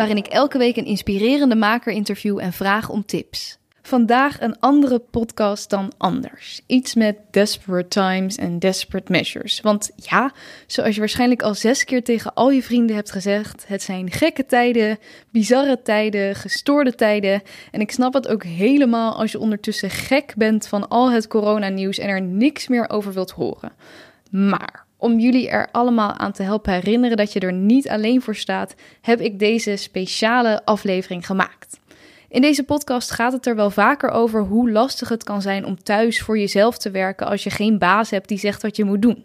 waarin ik elke week een inspirerende maker interview en vraag om tips. Vandaag een andere podcast dan anders. Iets met desperate times en desperate measures. Want ja, zoals je waarschijnlijk al zes keer tegen al je vrienden hebt gezegd, het zijn gekke tijden, bizarre tijden, gestoorde tijden. En ik snap het ook helemaal als je ondertussen gek bent van al het coronanieuws en er niks meer over wilt horen. Maar om jullie er allemaal aan te helpen herinneren dat je er niet alleen voor staat, heb ik deze speciale aflevering gemaakt. In deze podcast gaat het er wel vaker over hoe lastig het kan zijn om thuis voor jezelf te werken als je geen baas hebt die zegt wat je moet doen.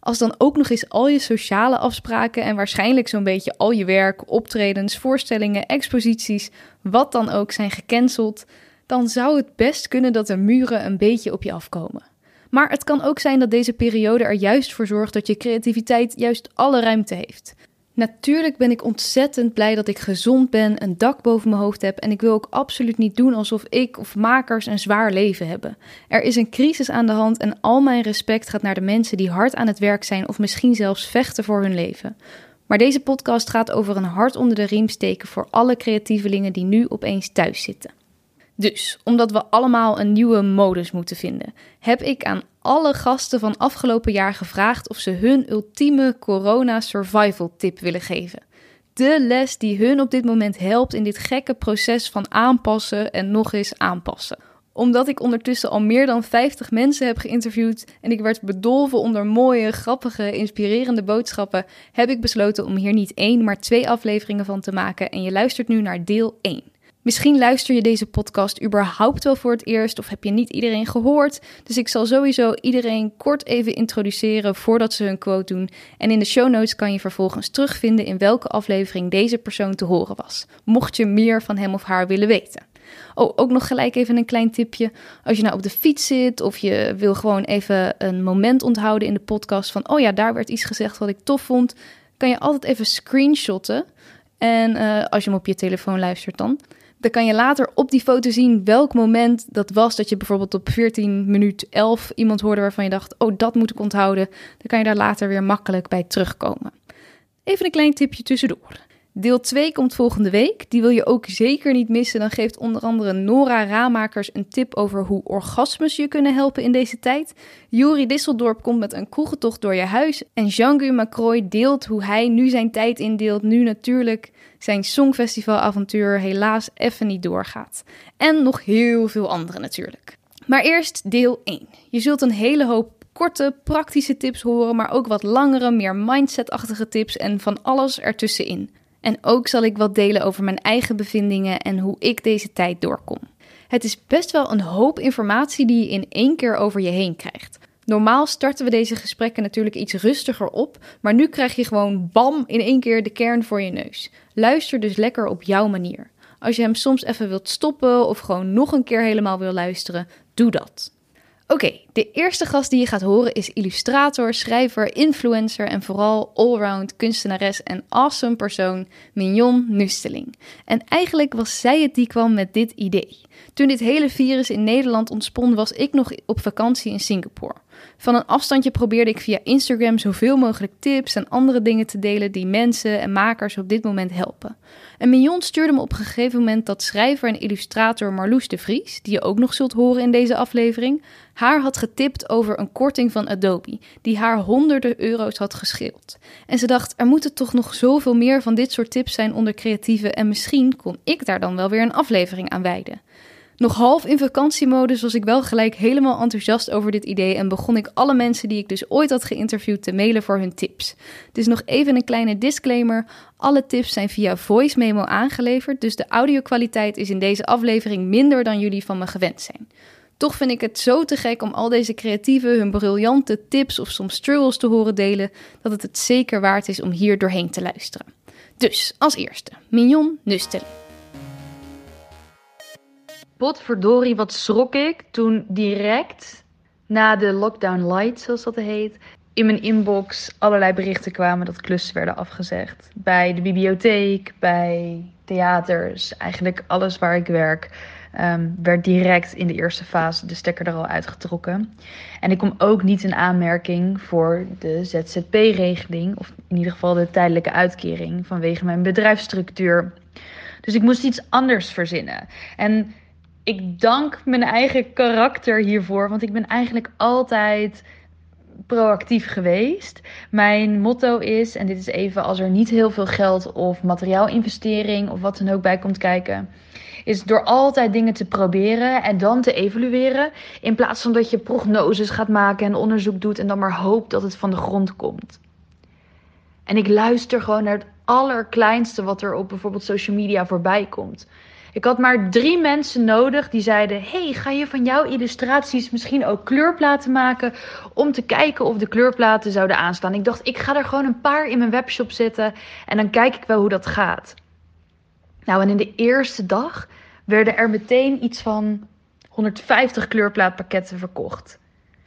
Als dan ook nog eens al je sociale afspraken en waarschijnlijk zo'n beetje al je werk, optredens, voorstellingen, exposities, wat dan ook zijn gecanceld, dan zou het best kunnen dat de muren een beetje op je afkomen. Maar het kan ook zijn dat deze periode er juist voor zorgt dat je creativiteit juist alle ruimte heeft. Natuurlijk ben ik ontzettend blij dat ik gezond ben, een dak boven mijn hoofd heb en ik wil ook absoluut niet doen alsof ik of makers een zwaar leven hebben. Er is een crisis aan de hand en al mijn respect gaat naar de mensen die hard aan het werk zijn of misschien zelfs vechten voor hun leven. Maar deze podcast gaat over een hart onder de riem steken voor alle creatievelingen die nu opeens thuis zitten. Dus, omdat we allemaal een nieuwe modus moeten vinden, heb ik aan alle gasten van afgelopen jaar gevraagd of ze hun ultieme corona survival tip willen geven. De les die hun op dit moment helpt in dit gekke proces van aanpassen en nog eens aanpassen. Omdat ik ondertussen al meer dan 50 mensen heb geïnterviewd en ik werd bedolven onder mooie, grappige, inspirerende boodschappen, heb ik besloten om hier niet één, maar twee afleveringen van te maken en je luistert nu naar deel 1. Misschien luister je deze podcast überhaupt wel voor het eerst of heb je niet iedereen gehoord. Dus ik zal sowieso iedereen kort even introduceren voordat ze hun quote doen. En in de show notes kan je vervolgens terugvinden in welke aflevering deze persoon te horen was. Mocht je meer van hem of haar willen weten. Oh, ook nog gelijk even een klein tipje. Als je nou op de fiets zit of je wil gewoon even een moment onthouden in de podcast van, oh ja, daar werd iets gezegd wat ik tof vond, kan je altijd even screenshotten. En uh, als je hem op je telefoon luistert dan. Dan kan je later op die foto zien welk moment dat was dat je bijvoorbeeld op 14 minuut 11 iemand hoorde waarvan je dacht, oh dat moet ik onthouden. Dan kan je daar later weer makkelijk bij terugkomen. Even een klein tipje tussendoor. Deel 2 komt volgende week. Die wil je ook zeker niet missen. Dan geeft onder andere Nora Raamakers een tip over hoe orgasmes je kunnen helpen in deze tijd. Juri Disseldorp komt met een kroegentocht door je huis. En Jean-Guy Macroy deelt hoe hij nu zijn tijd indeelt. Nu natuurlijk zijn Songfestivalavontuur helaas even niet doorgaat. En nog heel veel andere natuurlijk. Maar eerst deel 1. Je zult een hele hoop korte, praktische tips horen, maar ook wat langere, meer mindset-achtige tips en van alles ertussenin. En ook zal ik wat delen over mijn eigen bevindingen en hoe ik deze tijd doorkom. Het is best wel een hoop informatie die je in één keer over je heen krijgt. Normaal starten we deze gesprekken natuurlijk iets rustiger op, maar nu krijg je gewoon bam in één keer de kern voor je neus. Luister dus lekker op jouw manier. Als je hem soms even wilt stoppen of gewoon nog een keer helemaal wil luisteren, doe dat. Oké, de eerste gast die je gaat horen is illustrator, schrijver, influencer en vooral allround kunstenares en awesome persoon Mignon Nusteling. En eigenlijk was zij het die kwam met dit idee. Toen dit hele virus in Nederland ontspon, was ik nog op vakantie in Singapore. Van een afstandje probeerde ik via Instagram zoveel mogelijk tips en andere dingen te delen die mensen en makers op dit moment helpen. En Mignon stuurde me op een gegeven moment dat schrijver en illustrator Marloes de Vries, die je ook nog zult horen in deze aflevering, haar had getipt over een korting van Adobe, die haar honderden euro's had gescheeld. En ze dacht, er moeten toch nog zoveel meer van dit soort tips zijn onder creatieven en misschien kon ik daar dan wel weer een aflevering aan wijden. Nog half in vakantiemodus was ik wel gelijk helemaal enthousiast over dit idee en begon ik alle mensen die ik dus ooit had geïnterviewd te mailen voor hun tips. Dus nog even een kleine disclaimer: alle tips zijn via voice memo aangeleverd, dus de audiokwaliteit is in deze aflevering minder dan jullie van me gewend zijn. Toch vind ik het zo te gek om al deze creatieven hun briljante tips of soms struggles te horen delen, dat het het zeker waard is om hier doorheen te luisteren. Dus als eerste, Mignon Nustel. Potverdorie, wat schrok ik toen direct na de lockdown light, zoals dat heet, in mijn inbox allerlei berichten kwamen dat klussen werden afgezegd. Bij de bibliotheek, bij theaters, eigenlijk alles waar ik werk. Ehm, werd direct in de eerste fase de stekker er al uitgetrokken. En ik kom ook niet in aanmerking voor de ZZP-regeling, of in ieder geval de tijdelijke uitkering vanwege mijn bedrijfsstructuur. Dus ik moest iets anders verzinnen. En ik dank mijn eigen karakter hiervoor, want ik ben eigenlijk altijd proactief geweest. Mijn motto is, en dit is even als er niet heel veel geld of materiaalinvestering of wat dan ook bij komt kijken, is door altijd dingen te proberen en dan te evalueren, in plaats van dat je prognoses gaat maken en onderzoek doet en dan maar hoopt dat het van de grond komt. En ik luister gewoon naar het allerkleinste wat er op bijvoorbeeld social media voorbij komt. Ik had maar drie mensen nodig die zeiden: Hey, ga je van jouw illustraties misschien ook kleurplaten maken? Om te kijken of de kleurplaten zouden aanstaan. Ik dacht: Ik ga er gewoon een paar in mijn webshop zetten en dan kijk ik wel hoe dat gaat. Nou, en in de eerste dag werden er meteen iets van 150 kleurplaatpakketten verkocht.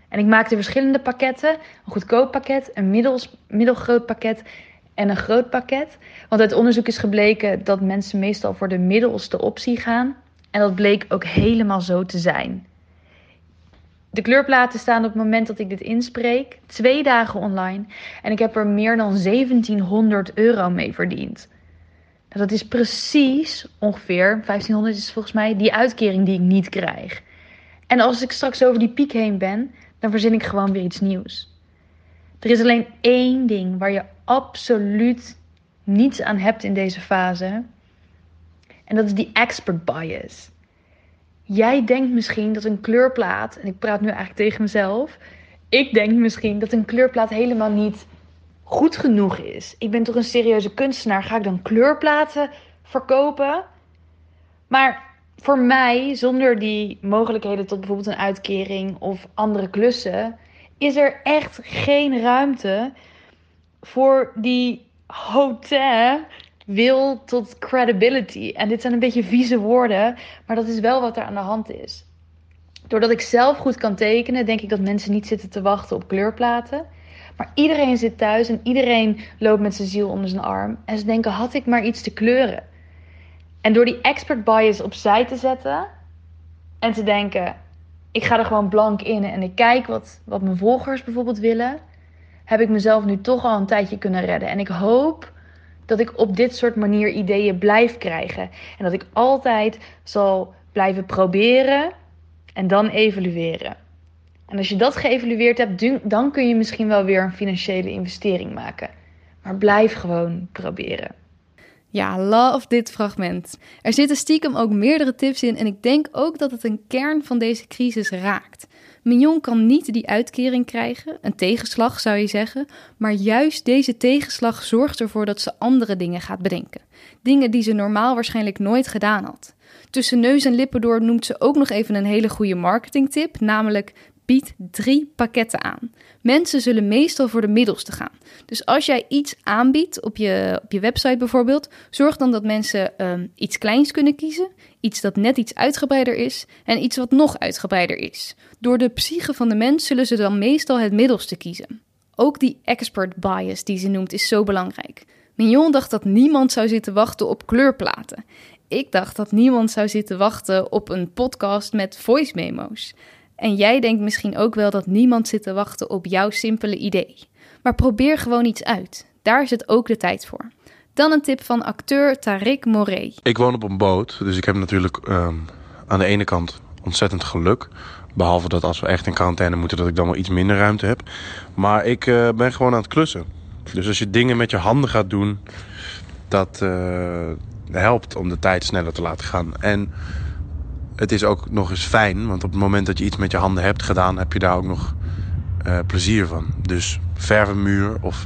En ik maakte verschillende pakketten: een goedkoop pakket, een middels, middelgroot pakket en een groot pakket. Want uit onderzoek is gebleken dat mensen meestal voor de middelste optie gaan. En dat bleek ook helemaal zo te zijn. De kleurplaten staan op het moment dat ik dit inspreek twee dagen online. En ik heb er meer dan 1700 euro mee verdiend. Nou, dat is precies ongeveer, 1500 is volgens mij, die uitkering die ik niet krijg. En als ik straks over die piek heen ben, dan verzin ik gewoon weer iets nieuws. Er is alleen één ding waar je absoluut niets aan hebt in deze fase. En dat is die expert bias. Jij denkt misschien dat een kleurplaat, en ik praat nu eigenlijk tegen mezelf. Ik denk misschien dat een kleurplaat helemaal niet goed genoeg is. Ik ben toch een serieuze kunstenaar. Ga ik dan kleurplaten verkopen? Maar voor mij, zonder die mogelijkheden tot bijvoorbeeld een uitkering of andere klussen, is er echt geen ruimte voor die hotel wil tot credibility. En dit zijn een beetje vieze woorden, maar dat is wel wat er aan de hand is. Doordat ik zelf goed kan tekenen, denk ik dat mensen niet zitten te wachten op kleurplaten. Maar iedereen zit thuis en iedereen loopt met zijn ziel onder zijn arm. En ze denken: had ik maar iets te kleuren? En door die expert bias opzij te zetten en te denken: ik ga er gewoon blank in en ik kijk wat, wat mijn volgers bijvoorbeeld willen, heb ik mezelf nu toch al een tijdje kunnen redden. En ik hoop dat ik op dit soort manier ideeën blijf krijgen. En dat ik altijd zal blijven proberen en dan evalueren. En als je dat geëvalueerd hebt, dan kun je misschien wel weer een financiële investering maken. Maar blijf gewoon proberen. Ja, love dit fragment. Er zitten stiekem ook meerdere tips in en ik denk ook dat het een kern van deze crisis raakt. Mignon kan niet die uitkering krijgen, een tegenslag zou je zeggen, maar juist deze tegenslag zorgt ervoor dat ze andere dingen gaat bedenken. Dingen die ze normaal waarschijnlijk nooit gedaan had. Tussen neus en lippen door noemt ze ook nog even een hele goede marketingtip, namelijk bied drie pakketten aan. Mensen zullen meestal voor de middelste gaan. Dus als jij iets aanbiedt op je, op je website bijvoorbeeld, zorg dan dat mensen um, iets kleins kunnen kiezen, iets dat net iets uitgebreider is en iets wat nog uitgebreider is. Door de psyche van de mens zullen ze dan meestal het middelste kiezen. Ook die expert bias die ze noemt is zo belangrijk. Mignon dacht dat niemand zou zitten wachten op kleurplaten. Ik dacht dat niemand zou zitten wachten op een podcast met voice memo's. En jij denkt misschien ook wel dat niemand zit te wachten op jouw simpele idee. Maar probeer gewoon iets uit. Daar het ook de tijd voor. Dan een tip van acteur Tariq Moret. Ik woon op een boot, dus ik heb natuurlijk ehm, aan de ene kant ontzettend geluk. Behalve dat als we echt in quarantaine moeten, dat ik dan wel iets minder ruimte heb. Maar ik uh, ben gewoon aan het klussen. Dus als je dingen met je handen gaat doen, dat uh, helpt om de tijd sneller te laten gaan. En het is ook nog eens fijn, want op het moment dat je iets met je handen hebt gedaan, heb je daar ook nog uh, plezier van. Dus verf een muur of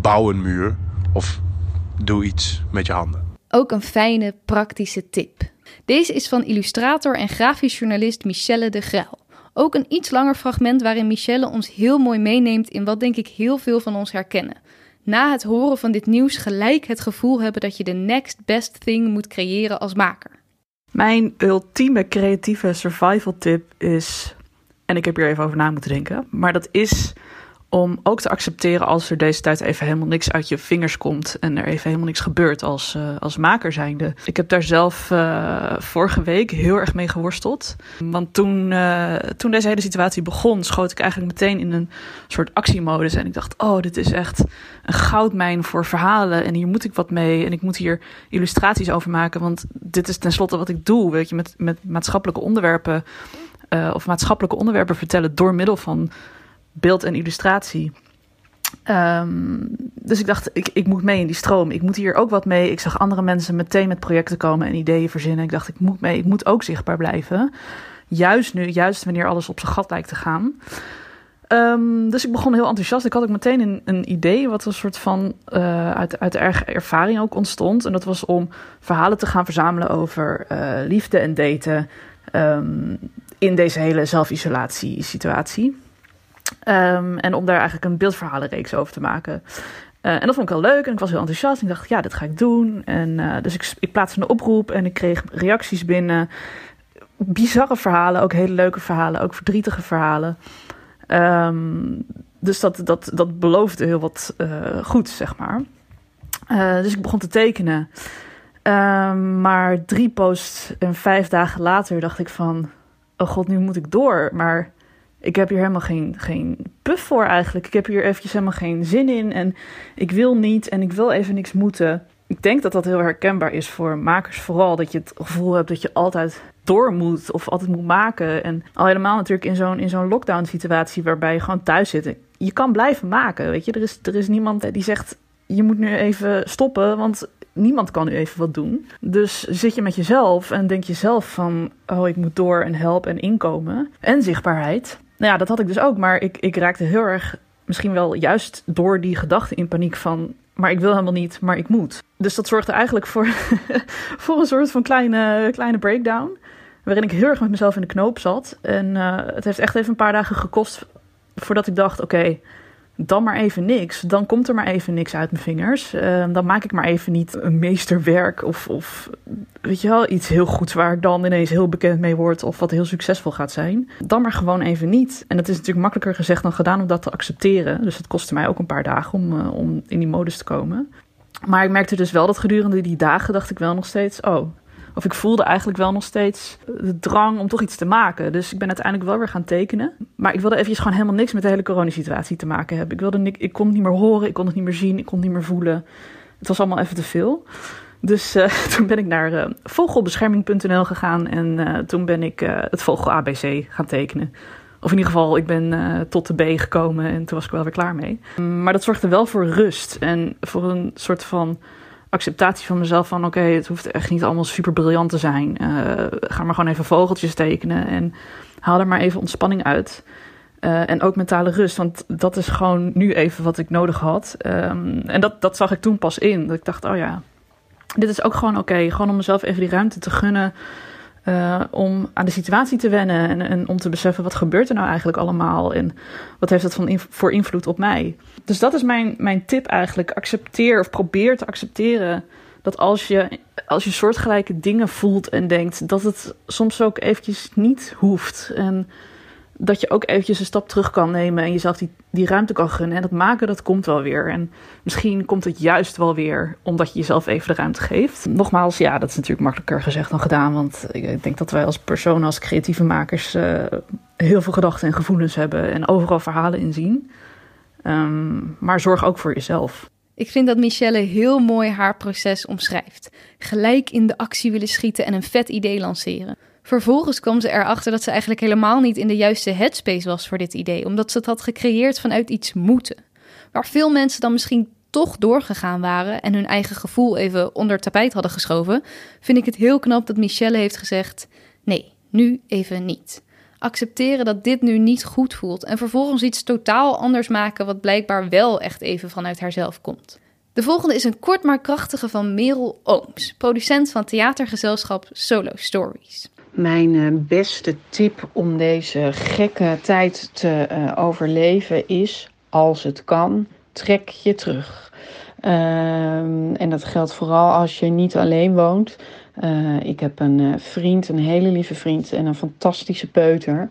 bouw een muur of doe iets met je handen. Ook een fijne, praktische tip. Deze is van illustrator en grafisch journalist Michelle de Graal. Ook een iets langer fragment waarin Michelle ons heel mooi meeneemt in wat denk ik heel veel van ons herkennen. Na het horen van dit nieuws gelijk het gevoel hebben dat je de next best thing moet creëren als maker. Mijn ultieme creatieve survival tip is, en ik heb hier even over na moeten denken, maar dat is om ook te accepteren als er deze tijd even helemaal niks uit je vingers komt en er even helemaal niks gebeurt als, uh, als maker zijnde. Ik heb daar zelf uh, vorige week heel erg mee geworsteld. Want toen, uh, toen deze hele situatie begon, schoot ik eigenlijk meteen in een soort actiemodus. En ik dacht, oh, dit is echt een goudmijn voor verhalen en hier moet ik wat mee. En ik moet hier illustraties over maken, want dit is tenslotte wat ik doe, weet je, met, met maatschappelijke onderwerpen of maatschappelijke onderwerpen vertellen door middel van beeld en illustratie. Um, dus ik dacht, ik, ik moet mee in die stroom. Ik moet hier ook wat mee. Ik zag andere mensen meteen met projecten komen en ideeën verzinnen. Ik dacht, ik moet mee. Ik moet ook zichtbaar blijven. Juist nu, juist wanneer alles op zijn gat lijkt te gaan. Um, dus ik begon heel enthousiast. Ik had ook meteen een, een idee, wat een soort van uh, uit, uit ervaring ook ontstond. En dat was om verhalen te gaan verzamelen over uh, liefde en daten. Um, in deze hele zelfisolatie-situatie. Um, en om daar eigenlijk een beeldverhalenreeks over te maken. Uh, en dat vond ik wel leuk en ik was heel enthousiast. Ik dacht, ja, dit ga ik doen. En uh, dus ik, ik plaatste een oproep en ik kreeg reacties binnen. Bizarre verhalen, ook hele leuke verhalen, ook verdrietige verhalen. Um, dus dat, dat, dat beloofde heel wat uh, goed, zeg maar. dus ik begon te tekenen. Um, maar drie posts en vijf dagen later dacht ik van... Oh god, nu moet ik door. Maar ik heb hier helemaal geen, geen puff voor eigenlijk. Ik heb hier eventjes helemaal geen zin in. En ik wil niet en ik wil even niks moeten. Ik denk dat dat heel herkenbaar is voor makers vooral. Dat je het gevoel hebt dat je altijd door moet of altijd moet maken. En al helemaal natuurlijk in zo'n, in zo'n lockdown situatie waarbij je gewoon thuis zit. Je kan blijven maken, weet je. Er is, er is niemand die zegt, je moet nu even stoppen, want niemand kan nu even wat doen. Dus zit je met jezelf en denk je zelf van, oh ik moet door en help en inkomen en zichtbaarheid. Nou ja, dat had ik dus ook. Maar ik, ik raakte heel erg, misschien wel juist door die gedachte in paniek van... maar ik wil helemaal niet, maar ik moet. Dus dat zorgde eigenlijk voor, voor een soort van kleine, kleine breakdown. Waarin ik heel erg met mezelf in de knoop zat. En uh, het heeft echt even een paar dagen gekost voordat ik dacht... oké, dan maar even niks. Dan komt er maar even niks uit mijn vingers. Uh, dan maak ik maar even niet een meesterwerk of, of weet je wel, iets heel goeds waar ik dan ineens heel bekend mee word of wat heel succesvol gaat zijn. Dan maar gewoon even niet. En het is natuurlijk makkelijker gezegd dan gedaan om dat te accepteren. Dus het kostte mij ook een paar dagen om, uh, om in die modus te komen. Maar ik merkte dus wel dat gedurende die dagen dacht ik wel nog steeds, oh, of ik voelde eigenlijk wel nog steeds de drang om toch iets te maken. Dus ik ben uiteindelijk wel weer gaan tekenen. Maar ik wilde eventjes gewoon helemaal niks met de hele coronasituatie te maken hebben. Ik, wilde, ik kon het niet meer horen, ik kon het niet meer zien, ik kon het niet meer voelen. Het was allemaal even te veel. Dus uh, toen ben ik naar uh, vogelbescherming.nl gegaan en uh, toen ben ik het vogel ABC gaan tekenen. Of in ieder geval, ik ben tot de B gekomen en toen was ik wel weer klaar mee. Maar dat zorgde wel voor rust en voor een soort van acceptatie van mezelf van oké, het hoeft echt niet allemaal super briljant te zijn. Uh, ga maar gewoon even vogeltjes tekenen en haal er maar even ontspanning uit. Uh, en ook mentale rust, want dat is gewoon nu even wat ik nodig had. Um, en dat, dat zag ik toen pas in. Dat ik dacht, oh ja, dit is ook gewoon oké. Gewoon om mezelf even die ruimte te gunnen. Uh, om aan de situatie te wennen en, en, om te beseffen wat gebeurt er nou eigenlijk allemaal en wat heeft het van voor invloed op mij. Dus dat is mijn, mijn tip eigenlijk. Accepteer of probeer te accepteren dat als je, als je soortgelijke dingen voelt en denkt, dat het soms ook eventjes niet hoeft. En dat je ook eventjes een stap terug kan nemen en jezelf die, die ruimte kan gunnen. En dat maken, dat komt wel weer. En misschien komt het juist wel weer omdat je jezelf even de ruimte geeft. Nogmaals, ja, dat is natuurlijk makkelijker gezegd dan gedaan. Want ik denk dat wij als personen, als creatieve makers, uh, heel veel gedachten en gevoelens hebben en overal verhalen in zien. Um, maar zorg ook voor jezelf. Ik vind dat Michelle heel mooi haar proces omschrijft. Gelijk in de actie willen schieten en een vet idee lanceren. Vervolgens kwam ze erachter dat ze eigenlijk helemaal niet in de juiste headspace was voor dit idee, omdat ze het had gecreëerd vanuit iets moeten. Waar veel mensen dan misschien toch doorgegaan waren en hun eigen gevoel even onder tapijt hadden geschoven, vind ik het heel knap dat Michelle heeft gezegd: nee, nu even niet. Accepteren dat dit nu niet goed voelt en vervolgens iets totaal anders maken wat blijkbaar wel echt even vanuit haarzelf komt. De volgende is een kort maar krachtige van Merel Ooms, producent van theatergezelschap Solo Stories. Mijn eh, beste tip om deze gekke tijd te uh, overleven is, als het kan, trek je terug. Uh, en dat geldt vooral als je niet alleen woont. Ik heb een vriend, een hele lieve vriend en een fantastische peuter.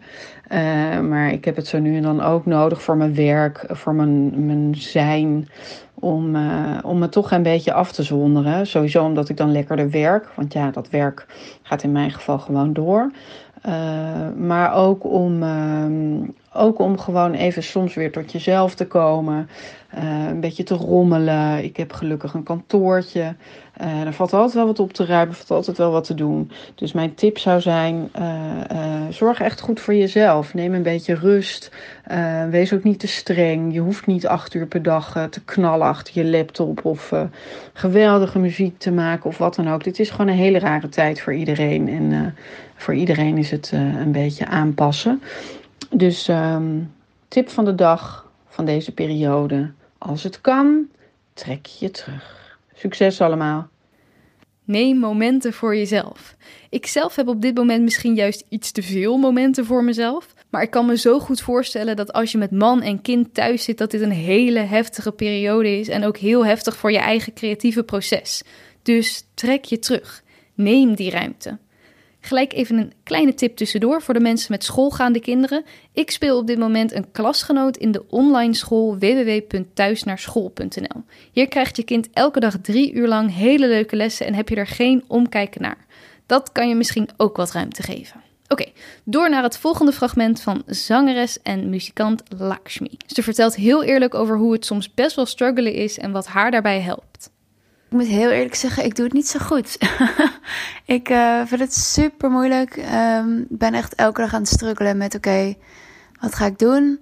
maar ik heb het zo nu en dan ook nodig voor mijn werk, voor mijn, mijn zijn. Om, om me toch een beetje af te zonderen. Sowieso omdat ik dan lekkerder werk. Want ja, dat werk gaat in mijn geval gewoon door. Uh, maar ook om, uh, ook om gewoon even soms weer tot jezelf te komen. Uh, een beetje te rommelen. Ik heb gelukkig een kantoortje. Uh, er valt altijd wel wat op te ruimen. Valt altijd wel wat te doen. Dus mijn tip zou zijn: zorg echt goed voor jezelf. Neem een beetje rust. wees ook niet te streng. Je hoeft niet acht uur per dag te knallen achter je laptop. Of geweldige muziek te maken. Of wat dan ook. Dit is gewoon een hele rare tijd voor iedereen. En voor iedereen is het een beetje aanpassen. Dus um, tip van de dag van deze periode. Als het kan, trek je terug. Succes allemaal. Neem momenten voor jezelf. Ik zelf heb op dit moment misschien juist iets te veel momenten voor mezelf. Maar ik kan me zo goed voorstellen dat als je met man en kind thuis zit, dat dit een hele heftige periode is en ook heel heftig voor je eigen creatieve proces. Dus trek je terug. Neem die ruimte. Gelijk even een kleine tip tussendoor voor de mensen met schoolgaande kinderen. Ik speel op dit moment een klasgenoot in de online school www.thuisnaarschool.nl. Hier krijgt je kind elke dag drie uur lang hele leuke lessen en heb je er geen omkijken naar. Dat kan je misschien ook wat ruimte geven. Oké, door naar het volgende fragment van zangeres en muzikant Lakshmi. Ze vertelt heel eerlijk over hoe het soms best wel struggelen is en wat haar daarbij helpt. Ik moet heel eerlijk zeggen, ik doe het niet zo goed. ik uh, vind het super moeilijk. Ik um, ben echt elke dag aan het struggelen met: oké, wat ga ik doen?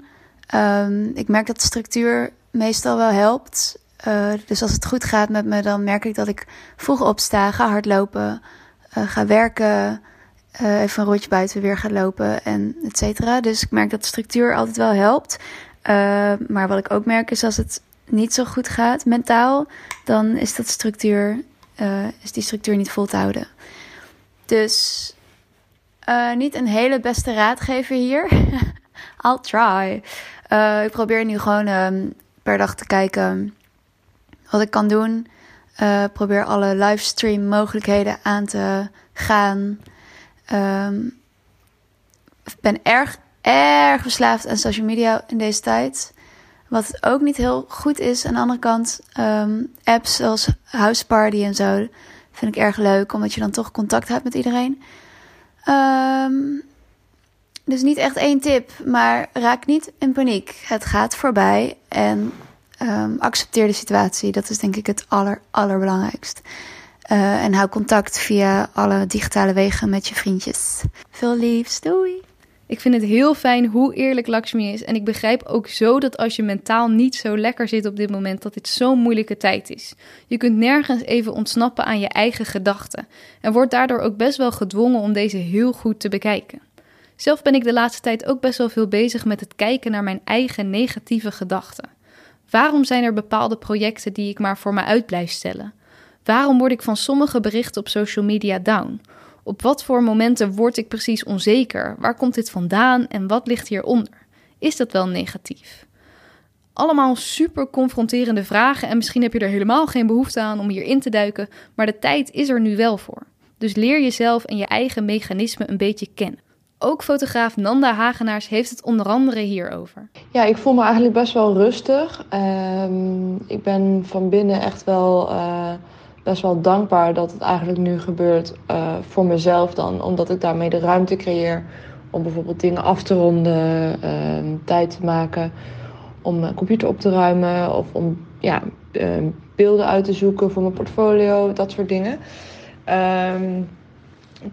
Um, ik merk dat structuur meestal wel helpt. Uh, dus als het goed gaat met me, dan merk ik dat ik vroeg opsta, ga hardlopen, uh, ga werken, even een rondje buiten weer ga lopen en et cetera. Dus ik merk dat structuur altijd wel helpt. maar wat ik ook merk is als het niet zo goed gaat mentaal, dan is dat structuur, uh, is die structuur niet vol te houden. Dus uh, niet een hele beste raadgever hier. I'll try. Uh, ik probeer nu gewoon um, per dag te kijken wat ik kan doen. probeer alle livestream mogelijkheden aan te gaan. Um, ben erg, erg verslaafd aan social media in deze tijd. Wat ook niet heel goed is. Aan de andere kant, um, apps zoals House Party en zo vind ik erg leuk, omdat je dan toch contact hebt met iedereen. Um, dus niet echt één tip, maar raak niet in paniek. Het gaat voorbij en um, accepteer de situatie. Dat is denk ik het aller, allerbelangrijkst. Uh, en hou contact via alle digitale wegen met je vriendjes. Veel liefs, doei! Ik vind het heel fijn hoe eerlijk Lakshmi is. En ik begrijp ook zo dat als je mentaal niet zo lekker zit op dit moment, dat dit zo'n moeilijke tijd is. Je kunt nergens even ontsnappen aan je eigen gedachten. En wordt daardoor ook best wel gedwongen om deze heel goed te bekijken. Zelf ben ik de laatste tijd ook best wel veel bezig met het kijken naar mijn eigen negatieve gedachten. Waarom zijn er bepaalde projecten die ik maar voor me uit blijf stellen? Waarom word ik van sommige berichten op social media down? Op wat voor momenten word ik precies onzeker? Waar komt dit vandaan en wat ligt hieronder? Is dat wel negatief? Allemaal super confronterende vragen en misschien heb je er helemaal geen behoefte aan om hierin te duiken, maar de tijd is er nu wel voor. Dus leer jezelf en je eigen mechanisme een beetje kennen. Ook fotograaf Nanda Hagenaars heeft het onder andere hierover. Ja, ik voel me eigenlijk best wel rustig. Um, ik ben van binnen echt wel. Uh best wel dankbaar dat het eigenlijk nu gebeurt uh, voor mezelf dan. Omdat ik daarmee de ruimte creëer om bijvoorbeeld dingen af te ronden, uh, tijd te maken om mijn computer op te ruimen of om ja, uh, beelden uit te zoeken voor mijn portfolio, dat soort dingen. Um,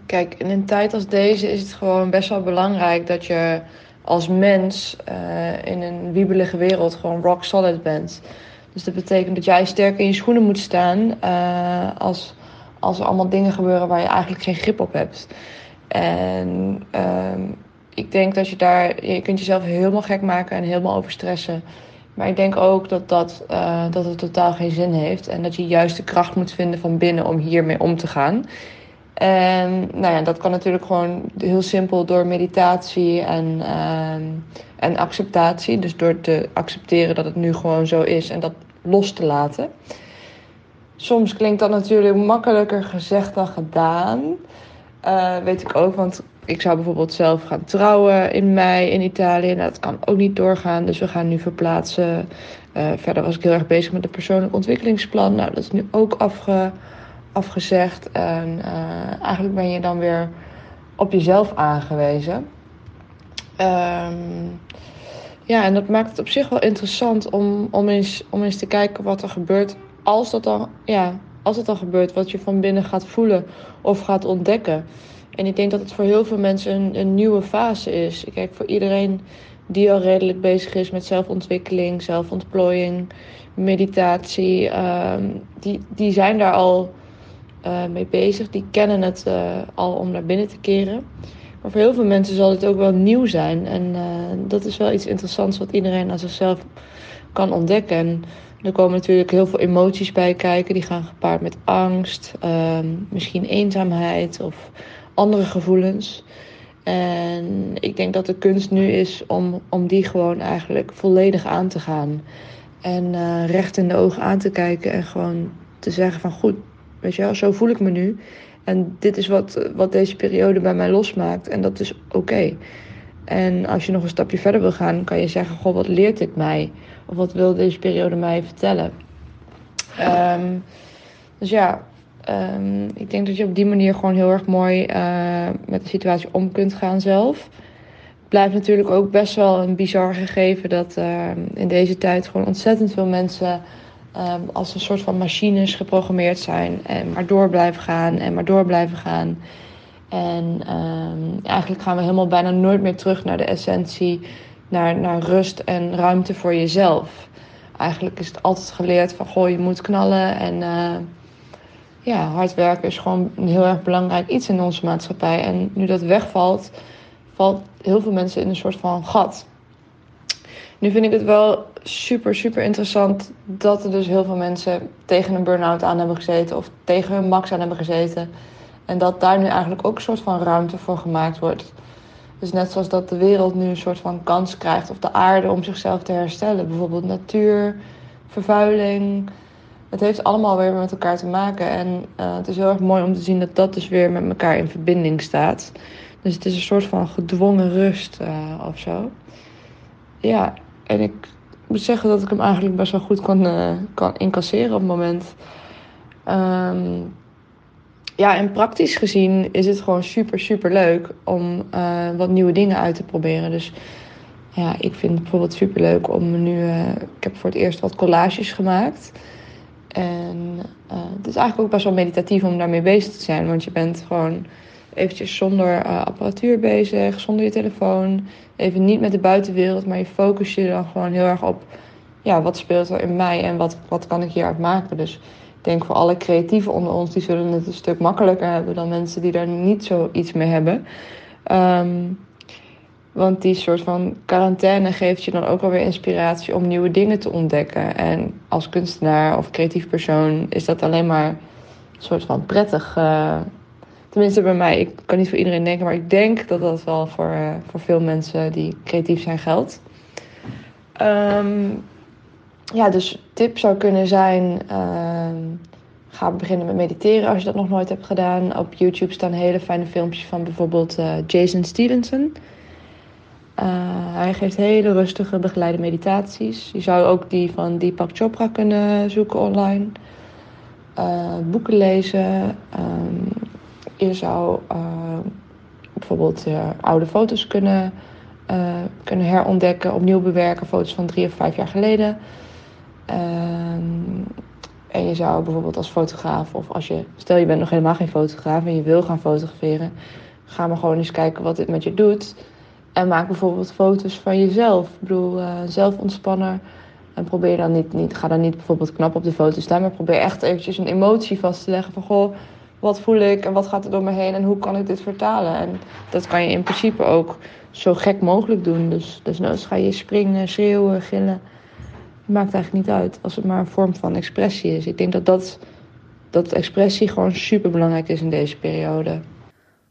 kijk, in een tijd als deze is het gewoon best wel belangrijk dat je als mens uh, in een wiebelige wereld gewoon rock solid bent. Dus dat betekent dat jij sterk in je schoenen moet staan uh, als, als er allemaal dingen gebeuren waar je eigenlijk geen grip op hebt. En uh, ik denk dat je daar, je kunt jezelf helemaal gek maken en helemaal overstressen. Maar ik denk ook dat, dat, uh, dat het totaal geen zin heeft. En dat je juist de kracht moet vinden van binnen om hiermee om te gaan. En nou ja, dat kan natuurlijk gewoon heel simpel door meditatie en, uh, en acceptatie. Dus door te accepteren dat het nu gewoon zo is en dat los te laten. soms klinkt dat natuurlijk makkelijker gezegd dan gedaan. Uh, weet ik ook, want ik zou bijvoorbeeld zelf gaan trouwen in mei in Italië. Nou, dat kan ook niet doorgaan, dus we gaan nu verplaatsen. Uh, verder was ik heel erg bezig met een persoonlijk ontwikkelingsplan. Nou, dat is nu ook afge, afgezegd. En uh, eigenlijk ben je dan weer op jezelf aangewezen. Um, ja, en dat maakt het op zich wel interessant om, om, eens, om eens te kijken wat er gebeurt als dat dan, ja, als het dan gebeurt, wat je van binnen gaat voelen of gaat ontdekken. En ik denk dat het voor heel veel mensen een, een nieuwe fase is. Kijk, voor iedereen die al redelijk bezig is met zelfontwikkeling, zelfontplooiing, meditatie, uh, die, die zijn daar al uh, mee bezig. Die kennen het uh, al om naar binnen te keren. Maar voor heel veel mensen zal het ook wel nieuw zijn. En uh, dat is wel iets interessants wat iedereen aan zichzelf kan ontdekken. En er komen natuurlijk heel veel emoties bij kijken. Die gaan gepaard met angst, ehm, misschien eenzaamheid of andere gevoelens. En ik denk dat de kunst nu is om, om die gewoon eigenlijk volledig aan te gaan. En recht in de ogen aan te kijken en gewoon te zeggen van goed, weet je wel, zo voel ik me nu. En dit is wat, wat deze periode bij mij losmaakt. En dat is oké. En als je nog een stapje verder wil gaan, kan je zeggen: Goh, wat leert dit mij? Of wat wil deze periode mij vertellen? Um, dus ja, um, ik denk dat je op die manier gewoon heel erg mooi uh, met de situatie om kunt gaan zelf. Het blijft natuurlijk ook best wel een bizar gegeven dat uh, in deze tijd gewoon ontzettend veel mensen um, als een soort van machines geprogrammeerd zijn en maar door blijven gaan en maar door blijven gaan. En um, eigenlijk gaan we helemaal bijna nooit meer terug naar de essentie, naar, naar rust en ruimte voor jezelf. Eigenlijk is het altijd geleerd van goh, je moet knallen en uh, ja, hard werken is gewoon een heel erg belangrijk iets in onze maatschappij. En nu dat wegvalt, valt heel veel mensen in een soort van gat. Nu vind ik het wel super, super interessant dat er dus heel veel mensen tegen een burn-out aan hebben gezeten of tegen hun max aan hebben gezeten. En dat daar nu eigenlijk ook een soort van ruimte voor gemaakt wordt. Dus net zoals dat de wereld nu een soort van kans krijgt, of de aarde om zichzelf te herstellen. Bijvoorbeeld natuur, vervuiling. Het heeft allemaal weer met elkaar te maken. En uh, het is heel erg mooi om te zien dat dat dus weer met elkaar in verbinding staat. Dus het is een soort van gedwongen rust uh, of zo. Ja, en ik moet zeggen dat ik hem eigenlijk best wel goed kan, uh, kan incasseren op het moment. Um, ja, en praktisch gezien is het gewoon super, super leuk om uh, wat nieuwe dingen uit te proberen. Dus ja, ik vind het bijvoorbeeld super leuk om nu. Uh, ik heb voor het eerst wat collages gemaakt. En het is eigenlijk ook best wel meditatief om daarmee bezig te zijn. Want je bent gewoon eventjes zonder apparatuur bezig, zonder je telefoon. Even niet met de buitenwereld, maar je focus je dan gewoon heel erg op. Ja, wat speelt er in mij en wat, wat kan ik hieruit maken? Dus ik denk voor alle creatieven onder ons, die zullen het een stuk makkelijker hebben dan mensen die daar niet zo iets mee hebben. Um, want die soort van quarantaine geeft je dan ook alweer inspiratie om nieuwe dingen te ontdekken. En als kunstenaar of creatief persoon is dat alleen maar een soort van prettig. Uh, tenminste bij mij, ik kan niet voor iedereen denken, maar ik denk dat dat wel voor, uh, voor veel mensen die creatief zijn geldt. Um, ja, dus tip zou kunnen zijn: uh, ga beginnen met mediteren als je dat nog nooit hebt gedaan. Op YouTube staan hele fijne filmpjes van bijvoorbeeld uh, Jason Stevenson. Uh, hij geeft hele rustige begeleide meditaties. Je zou ook die van Deepak Chopra kunnen zoeken online. Boeken lezen. Um, je zou bijvoorbeeld oude foto's kunnen, kunnen herontdekken, opnieuw bewerken. Foto's van drie of vijf jaar geleden. Um, en je zou bijvoorbeeld als fotograaf, of als je, stel je bent nog helemaal geen fotograaf en je wil gaan fotograferen, ga maar gewoon eens kijken wat dit met je doet. En maak bijvoorbeeld foto's van jezelf. Ik bedoel, uh, zelf ontspannen. En probeer dan niet, niet, ga dan niet bijvoorbeeld knap op de foto staan, maar probeer echt eventjes een emotie vast te leggen van goh, wat voel ik en wat gaat er door me heen en hoe kan ik dit vertalen. En dat kan je in principe ook zo gek mogelijk doen. Dus, nou, ga je springen, schreeuwen, gillen maakt eigenlijk niet uit als het maar een vorm van expressie is. Ik denk dat dat, dat expressie gewoon super belangrijk is in deze periode.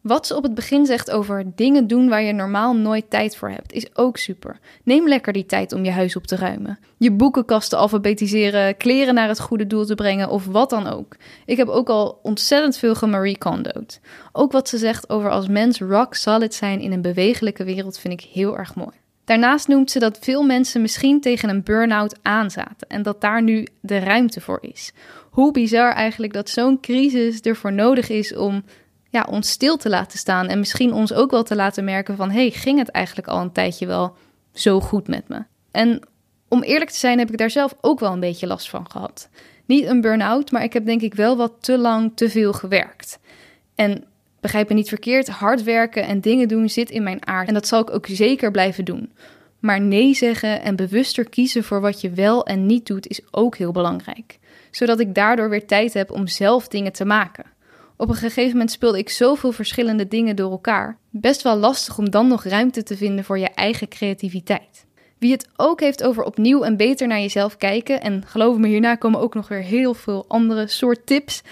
Wat ze op het begin zegt over dingen doen waar je normaal nooit tijd voor hebt, is ook super. Neem lekker die tijd om je huis op te ruimen. Je boekenkast te alfabetiseren, kleren naar het goede doel te brengen of wat dan ook. Ik heb ook al ontzettend veel gemarie kondo'd. Ook wat ze zegt over als mens rock solid zijn in een bewegelijke wereld vind ik heel erg mooi. Daarnaast noemt ze dat veel mensen misschien tegen een burn-out aanzaten en dat daar nu de ruimte voor is. Hoe bizar eigenlijk dat zo'n crisis ervoor nodig is om ja, ons stil te laten staan en misschien ons ook wel te laten merken van hey, ging het eigenlijk al een tijdje wel zo goed met me? En om eerlijk te zijn heb ik daar zelf ook wel een beetje last van gehad. Niet een burn-out, maar ik heb denk ik wel wat te lang te veel gewerkt. En begrijp me niet verkeerd, hard werken en dingen doen zit in mijn aard en dat zal ik ook zeker blijven doen. Maar nee zeggen en bewuster kiezen voor wat je wel en niet doet is ook heel belangrijk, zodat ik daardoor weer tijd heb om zelf dingen te maken. Op een gegeven moment speelde ik zoveel verschillende dingen door elkaar. Best wel lastig om dan nog ruimte te vinden voor je eigen creativiteit. Wie het ook heeft over opnieuw en beter naar jezelf kijken, en geloof me, hierna komen ook nog weer heel veel andere soort tips, uh,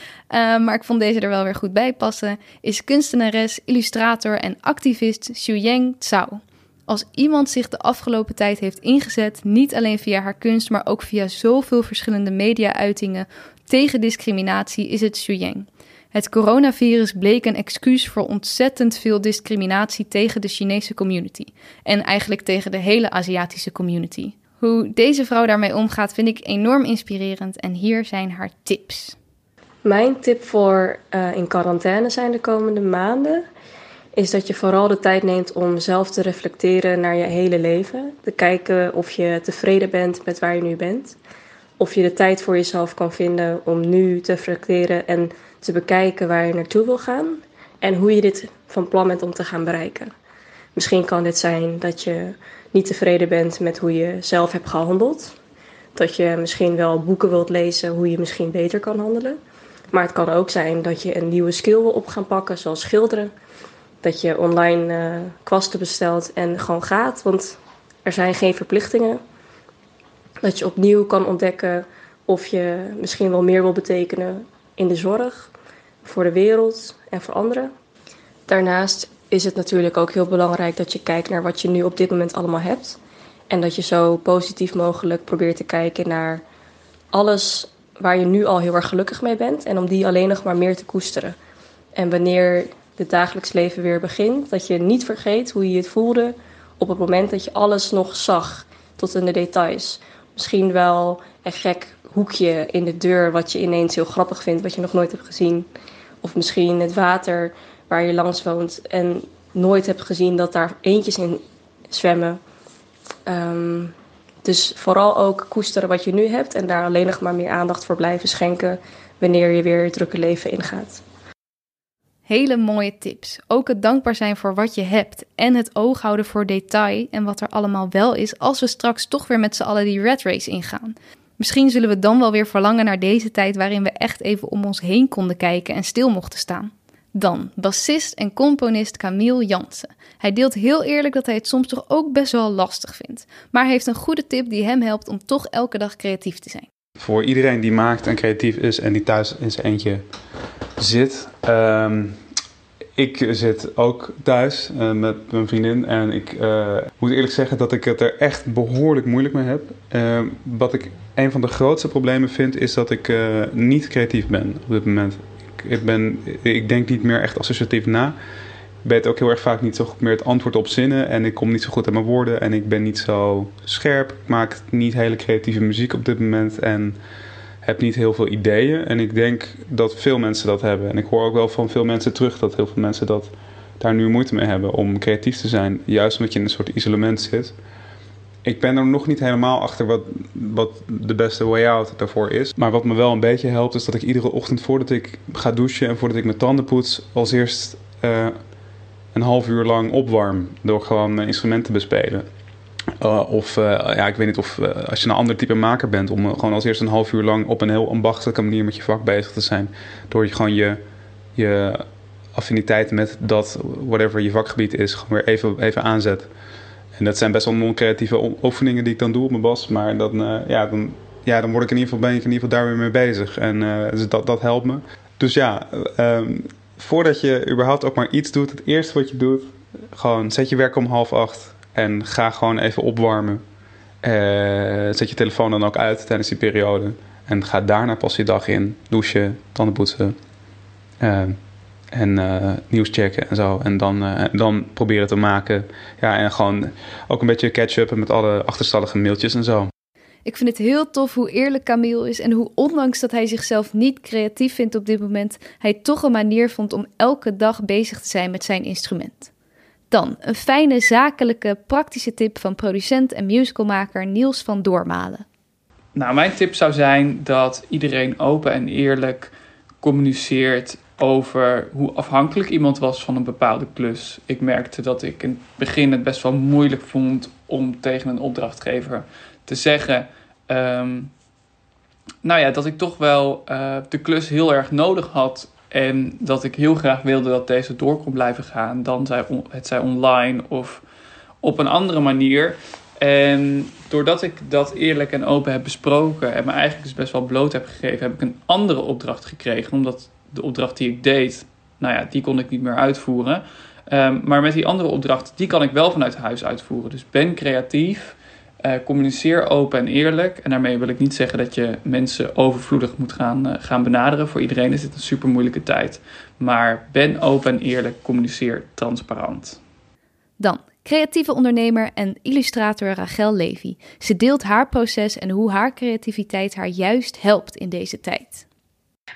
maar ik vond deze er wel weer goed bij passen, is kunstenares, illustrator en activist Xuyang Tsao. Als iemand zich de afgelopen tijd heeft ingezet, niet alleen via haar kunst, maar ook via zoveel verschillende media-uitingen tegen discriminatie, is het Xuyang. Het coronavirus bleek een excuus voor ontzettend veel discriminatie tegen de Chinese community. En eigenlijk tegen de hele Aziatische community. Hoe deze vrouw daarmee omgaat vind ik enorm inspirerend en hier zijn haar tips. Mijn tip voor uh, in quarantaine zijn de komende maanden is dat je vooral de tijd neemt om zelf te reflecteren naar je hele leven. Te kijken of je tevreden bent met waar je nu bent. Of je de tijd voor jezelf kan vinden om nu te reflecteren en te bekijken waar je naartoe wil gaan en hoe je dit van plan bent om te gaan bereiken. Misschien kan dit zijn dat je niet tevreden bent met hoe je zelf hebt gehandeld. Dat je misschien wel boeken wilt lezen hoe je misschien beter kan handelen. Maar het kan ook zijn dat je een nieuwe skill wil op gaan pakken, zoals schilderen. Dat je online uh, kwasten bestelt en gewoon gaat, want er zijn geen verplichtingen. Dat je opnieuw kan ontdekken of je misschien wel meer wil betekenen in de zorg, voor de wereld en voor anderen. Daarnaast is het natuurlijk ook heel belangrijk dat je kijkt naar wat je nu op dit moment allemaal hebt. En dat je zo positief mogelijk probeert te kijken naar alles waar je nu al heel erg gelukkig mee bent. En om die alleen nog maar meer te koesteren. En wanneer het dagelijks leven weer begint, dat je niet vergeet hoe je het voelde op het moment dat je alles nog zag, tot in de details. Misschien wel een gek hoekje in de deur wat je ineens heel grappig vindt, wat je nog nooit hebt gezien. Of misschien het water waar je langs woont en nooit hebt gezien dat daar eentjes in zwemmen. Um, dus vooral ook koesteren wat je nu hebt en daar alleen nog maar meer aandacht voor blijven schenken wanneer je weer het drukke leven ingaat. Hele mooie tips. Ook het dankbaar zijn voor wat je hebt en het oog houden voor detail en wat er allemaal wel is als we straks toch weer met z'n allen die red race ingaan. Misschien zullen we dan wel weer verlangen naar deze tijd waarin we echt even om ons heen konden kijken en stil mochten staan. Dan bassist en componist Camille Jansen. Hij deelt heel eerlijk dat hij het soms toch ook best wel lastig vindt, maar heeft een goede tip die hem helpt om toch elke dag creatief te zijn. Voor iedereen die maakt en creatief is en die thuis in zijn eentje zit, um, ik zit ook thuis uh, met mijn vriendin en ik uh, moet eerlijk zeggen dat ik het er echt behoorlijk moeilijk mee heb. Uh, wat ik een van de grootste problemen vind is dat ik niet creatief ben op dit moment. Ik, ik, ben, ik denk niet meer echt associatief na. Ik weet ook heel erg vaak niet zo goed meer het antwoord op zinnen en ik kom niet zo goed aan mijn woorden en ik ben niet zo scherp. Ik maak niet hele creatieve muziek op dit moment en heb niet heel veel ideeën. En ik denk dat veel mensen dat hebben. En ik hoor ook wel van veel mensen terug dat heel veel mensen dat daar nu moeite mee hebben om creatief te zijn. Juist omdat je in een soort isolement zit. Ik ben er nog niet helemaal achter wat, wat de beste way out daarvoor is. Maar wat me wel een beetje helpt is dat ik iedere ochtend voordat ik ga douchen en voordat ik mijn tanden poets, als eerst uh, een half uur lang opwarm. Door gewoon mijn instrumenten te bespelen. Uh, of uh, ja, ik weet niet of uh, als je een ander type maker bent, om gewoon als eerst een half uur lang op een heel ambachtelijke manier met je vak bezig te zijn. Door je gewoon je, je affiniteit met dat, whatever je vakgebied is, gewoon weer even, even aanzet. En dat zijn best wel non-creatieve oefeningen die ik dan doe op mijn bas. Maar dan, ja, dan, ja, dan word ik in ieder geval, ben ik in ieder geval daar weer mee bezig. En dus dat, dat helpt me. Dus ja, um, voordat je überhaupt ook maar iets doet, het eerste wat je doet, gewoon zet je werk om half acht en ga gewoon even opwarmen. Uh, zet je telefoon dan ook uit tijdens die periode. En ga daarna pas je dag in. Douchen, tanden poetsen. Uh, en uh, nieuws checken en zo. En dan, uh, dan proberen te maken. Ja, en gewoon ook een beetje catch-uppen met alle achterstallige mailtjes en zo. Ik vind het heel tof hoe eerlijk Camille is en hoe ondanks dat hij zichzelf niet creatief vindt op dit moment, hij toch een manier vond om elke dag bezig te zijn met zijn instrument. Dan een fijne, zakelijke, praktische tip van producent en musicalmaker Niels van Doormalen. Nou, mijn tip zou zijn dat iedereen open en eerlijk communiceert over hoe afhankelijk iemand was van een bepaalde klus. Ik merkte dat ik in het begin het best wel moeilijk vond om tegen een opdrachtgever te zeggen. Um, nou ja, dat ik toch wel uh, de klus heel erg nodig had. En dat ik heel graag wilde dat deze door kon blijven gaan. Dan zij het zij online of op een andere manier. En doordat ik dat eerlijk en open heb besproken en me eigenlijk dus best wel bloot heb gegeven, heb ik een andere opdracht gekregen. Omdat de opdracht die ik deed, nou ja, die kon ik niet meer uitvoeren. Um, maar met die andere opdracht, die kan ik wel vanuit huis uitvoeren. Dus ben creatief, uh, communiceer open en eerlijk. En daarmee wil ik niet zeggen dat je mensen overvloedig moet gaan, uh, gaan benaderen. Voor iedereen is dit een super moeilijke tijd. Maar ben open en eerlijk, communiceer transparant. Dan creatieve ondernemer en illustrator Rachel Levy. Ze deelt haar proces en hoe haar creativiteit haar juist helpt in deze tijd.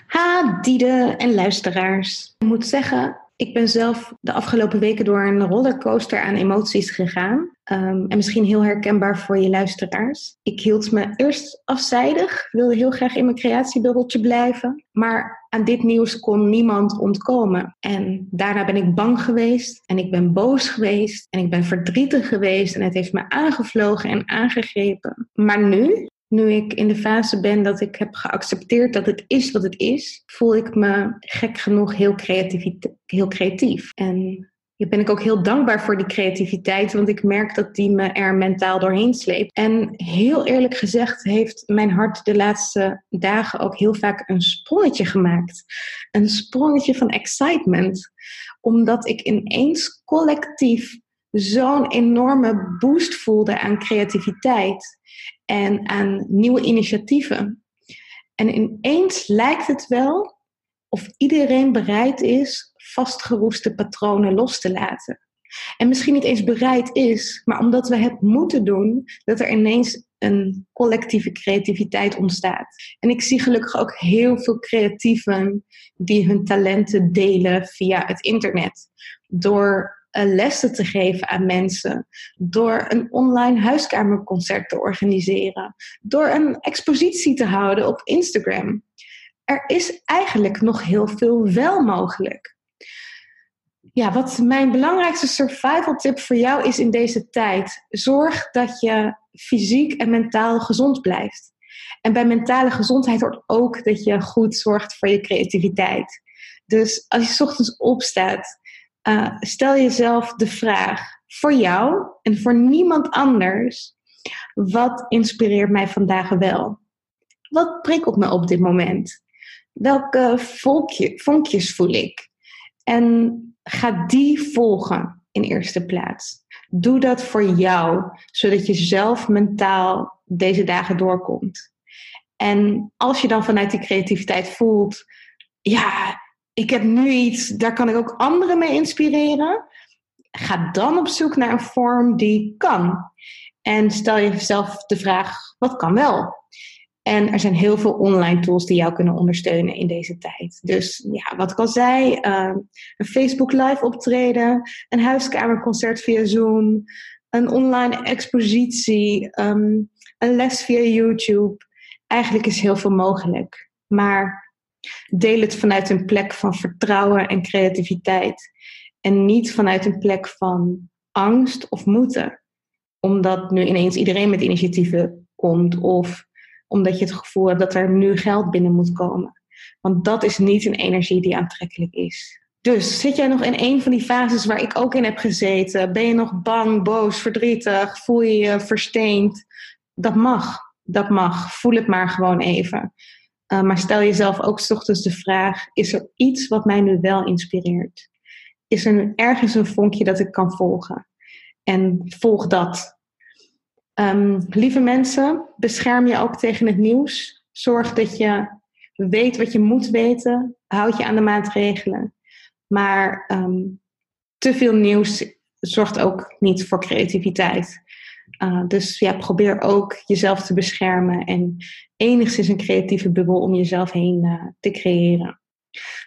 Ha, Diede en luisteraars. Ik moet zeggen, ik ben zelf de afgelopen weken door een rollercoaster aan emoties gegaan. Um, en misschien heel herkenbaar voor je luisteraars. Ik hield me eerst afzijdig, wilde heel graag in mijn creatiebubbeltje blijven. Maar aan dit nieuws kon niemand ontkomen. En daarna ben ik bang geweest en ik ben boos geweest en ik ben verdrietig geweest en het heeft me aangevlogen en aangegrepen. Maar nu, nu ik in de fase ben dat ik heb geaccepteerd dat het is wat het is, voel ik me gek genoeg heel, heel creatief. En ja, ben ik ook heel dankbaar voor die creativiteit, want ik merk dat die me er mentaal doorheen sleept. En heel eerlijk gezegd heeft mijn hart de laatste dagen ook heel vaak een sprongetje gemaakt. Een sprongetje van excitement, omdat ik ineens collectief zo'n enorme boost voelde aan creativiteit en aan nieuwe initiatieven. En ineens lijkt het wel of iedereen bereid is vastgeroeste patronen los te laten. En misschien niet eens bereid is, maar omdat we het moeten doen, dat er ineens een collectieve creativiteit ontstaat. En ik zie gelukkig ook heel veel creatieven die hun talenten delen via het internet. Door lessen te geven aan mensen, door een online huiskamerconcert te organiseren, door een expositie te houden op Instagram. Er is eigenlijk nog heel veel wel mogelijk. Ja, wat mijn belangrijkste survival tip voor jou is in deze tijd: zorg dat je fysiek en mentaal gezond blijft. En bij mentale gezondheid hoort ook dat je goed zorgt voor je creativiteit. Dus als je ochtends opstaat, uh, stel jezelf de vraag voor jou en voor niemand anders: wat inspireert mij vandaag wel? Wat prikkelt me op dit moment? Welke vonkjes voel ik? En ga die volgen in eerste plaats. Doe dat voor jou, zodat je zelf mentaal deze dagen doorkomt. En als je dan vanuit die creativiteit voelt, ja, ik heb nu iets, daar kan ik ook anderen mee inspireren. Ga dan op zoek naar een vorm die kan. En stel jezelf de vraag, wat kan wel? En er zijn heel veel online tools die jou kunnen ondersteunen in deze tijd. Dus ja, wat ik al zei, uh, een Facebook live optreden, een huiskamerconcert via Zoom, een online expositie, um, een les via YouTube. Eigenlijk is heel veel mogelijk. Maar deel het vanuit een plek van vertrouwen en creativiteit. En niet vanuit een plek van angst of moeten. Omdat nu ineens iedereen met initiatieven komt of omdat je het gevoel hebt dat er nu geld binnen moet komen. Want dat is niet een energie die aantrekkelijk is. Dus zit jij nog in een van die fases waar ik ook in heb gezeten? Ben je nog bang, boos, verdrietig? Voel je je versteend? Dat mag. Dat mag. Voel het maar gewoon even. Uh, maar stel jezelf ook s ochtends de vraag: is er iets wat mij nu wel inspireert? Is er nu ergens een vonkje dat ik kan volgen? En volg dat. Um, lieve mensen, bescherm je ook tegen het nieuws. Zorg dat je weet wat je moet weten. Houd je aan de maatregelen. Maar um, te veel nieuws zorgt ook niet voor creativiteit. Uh, dus ja, probeer ook jezelf te beschermen en enigszins een creatieve bubbel om jezelf heen uh, te creëren.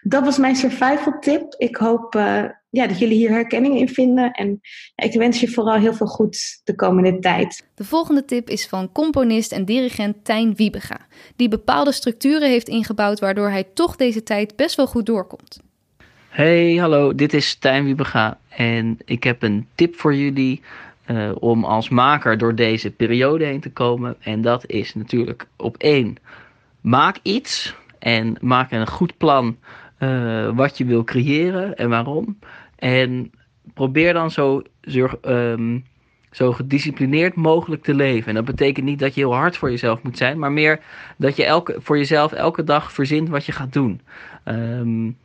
Dat was mijn survival tip. Ik hoop uh, ja, dat jullie hier herkenning in vinden. En ja, ik wens je vooral heel veel goeds de komende tijd. De volgende tip is van componist en dirigent Tijn Wiebega. Die bepaalde structuren heeft ingebouwd waardoor hij toch deze tijd best wel goed doorkomt. Hey, hallo, dit is Tijn Wiebega. En ik heb een tip voor jullie uh, om als maker door deze periode heen te komen. En dat is natuurlijk op één, maak iets en maak een goed plan uh, wat je wil creëren en waarom. En probeer dan zo, um, zo gedisciplineerd mogelijk te leven. En dat betekent niet dat je heel hard voor jezelf moet zijn, maar meer dat je elke, voor jezelf elke dag verzint wat je gaat doen. Um,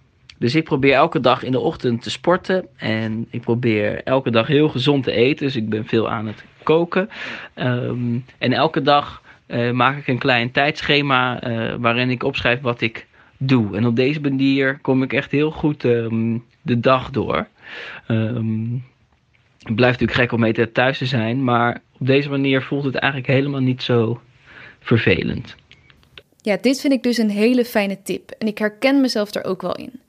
dus ik probeer elke dag in de ochtend te sporten. En ik probeer elke dag heel gezond te eten. Dus ik ben veel aan het koken. Um, en elke dag uh, maak ik een klein tijdschema uh, waarin ik opschrijf wat ik doe. En op deze manier kom ik echt heel goed um, de dag door. Het blijft natuurlijk gek om mee thuis te zijn. Maar op deze manier voelt het eigenlijk helemaal niet zo vervelend. Ja, dit vind ik dus een hele fijne tip. En ik herken mezelf er ook wel in.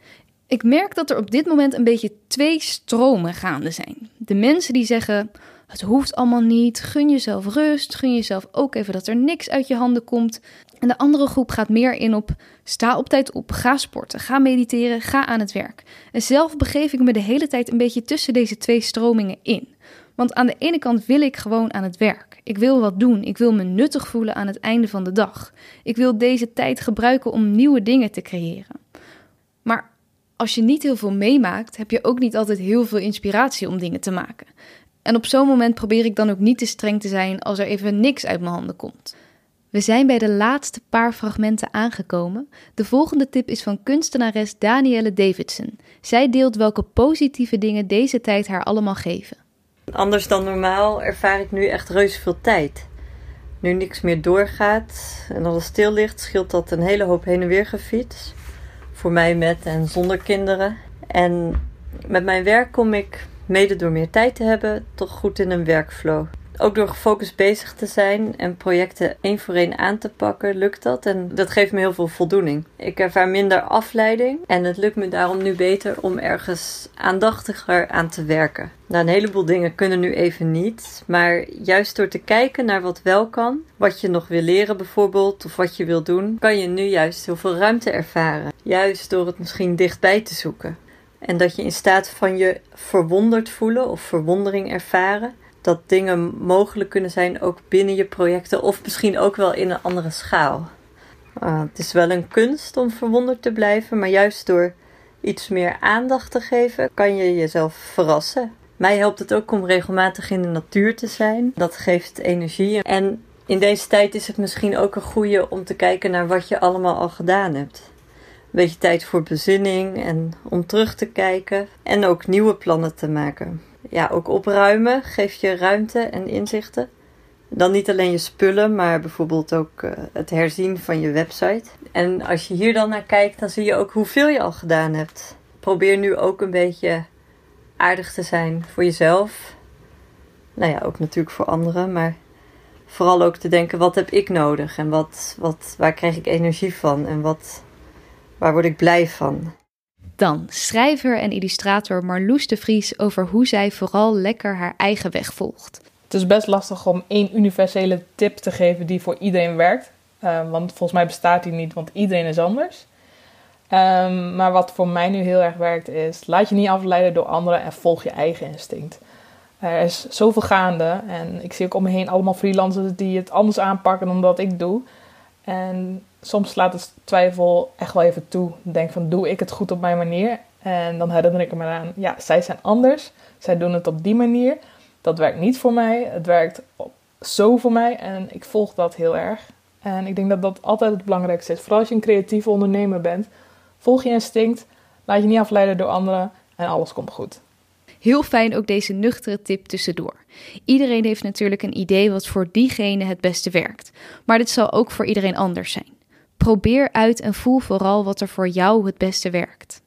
Ik merk dat er op dit moment een beetje twee stromen gaande zijn. De mensen die zeggen: het hoeft allemaal niet, gun jezelf rust, gun jezelf ook even dat er niks uit je handen komt. En de andere groep gaat meer in op: sta op tijd op, ga sporten, ga mediteren, ga aan het werk. En zelf begeef ik me de hele tijd een beetje tussen deze twee stromingen in. Want aan de ene kant wil ik gewoon aan het werk. Ik wil wat doen. Ik wil me nuttig voelen aan het einde van de dag. Ik wil deze tijd gebruiken om nieuwe dingen te creëren. Maar als je niet heel veel meemaakt, heb je ook niet altijd heel veel inspiratie om dingen te maken. En op zo'n moment probeer ik dan ook niet te streng te zijn als er even niks uit mijn handen komt. We zijn bij de laatste paar fragmenten aangekomen. De volgende tip is van kunstenares Danielle Davidson. Zij deelt welke positieve dingen deze tijd haar allemaal geven. Anders dan normaal ervaar ik nu echt reuze veel tijd. Nu niks meer doorgaat en alles stil ligt, scheelt dat een hele hoop heen en weer gefiets voor mij met en zonder kinderen. En met mijn werk kom ik, mede door meer tijd te hebben, toch goed in een workflow. Ook door gefocust bezig te zijn en projecten één voor één aan te pakken, lukt dat. En dat geeft me heel veel voldoening. Ik ervaar minder afleiding en het lukt me daarom nu beter om ergens aandachtiger aan te werken. Nou, een heleboel dingen kunnen nu even niet. Maar juist door te kijken naar wat wel kan, wat je nog wil leren bijvoorbeeld, of wat je wil doen, kan je nu juist heel veel ruimte ervaren. Juist door het misschien dichtbij te zoeken. En dat je in staat van je verwonderd voelen of verwondering ervaren dat dingen mogelijk kunnen zijn ook binnen je projecten of misschien ook wel in een andere schaal. Uh, het is wel een kunst om verwonderd te blijven, maar juist door iets meer aandacht te geven kan je jezelf verrassen. Mij helpt het ook om regelmatig in de natuur te zijn. Dat geeft energie. En in deze tijd is het misschien ook een goede om te kijken naar wat je allemaal al gedaan hebt. Een beetje tijd voor bezinning en om terug te kijken en ook nieuwe plannen te maken ja, ook opruimen geeft je ruimte en inzichten. Dan niet alleen je spullen, maar bijvoorbeeld ook uh, het herzien van je website. En als je hier dan naar kijkt, dan zie je ook hoeveel je al gedaan hebt. Probeer nu ook een beetje aardig te zijn voor jezelf. Nou ja, ook natuurlijk voor anderen, maar vooral ook te denken: wat heb ik nodig en wat, wat, waar krijg ik energie van en wat, waar word ik blij van? Dan schrijver en illustrator Marloes de Vries over hoe zij vooral lekker haar eigen weg volgt. Het is best lastig om één universele tip te geven die voor iedereen werkt. Uh, want volgens mij bestaat die niet, want iedereen is anders. Um, maar wat voor mij nu heel erg werkt is: laat je niet afleiden door anderen en volg je eigen instinct. Er is zoveel gaande en ik zie ook om me heen allemaal freelancers die het anders aanpakken dan dat ik doe. En soms slaat het twijfel echt wel even toe. Denk van, doe ik het goed op mijn manier? En dan herinner ik me aan, ja, zij zijn anders. Zij doen het op die manier. Dat werkt niet voor mij. Het werkt zo voor mij en ik volg dat heel erg. En ik denk dat dat altijd het belangrijkste is. Vooral als je een creatieve ondernemer bent. Volg je instinct, laat je niet afleiden door anderen en alles komt goed. Heel fijn ook deze nuchtere tip tussendoor. Iedereen heeft natuurlijk een idee wat voor diegene het beste werkt. Maar dit zal ook voor iedereen anders zijn. Probeer uit en voel vooral wat er voor jou het beste werkt.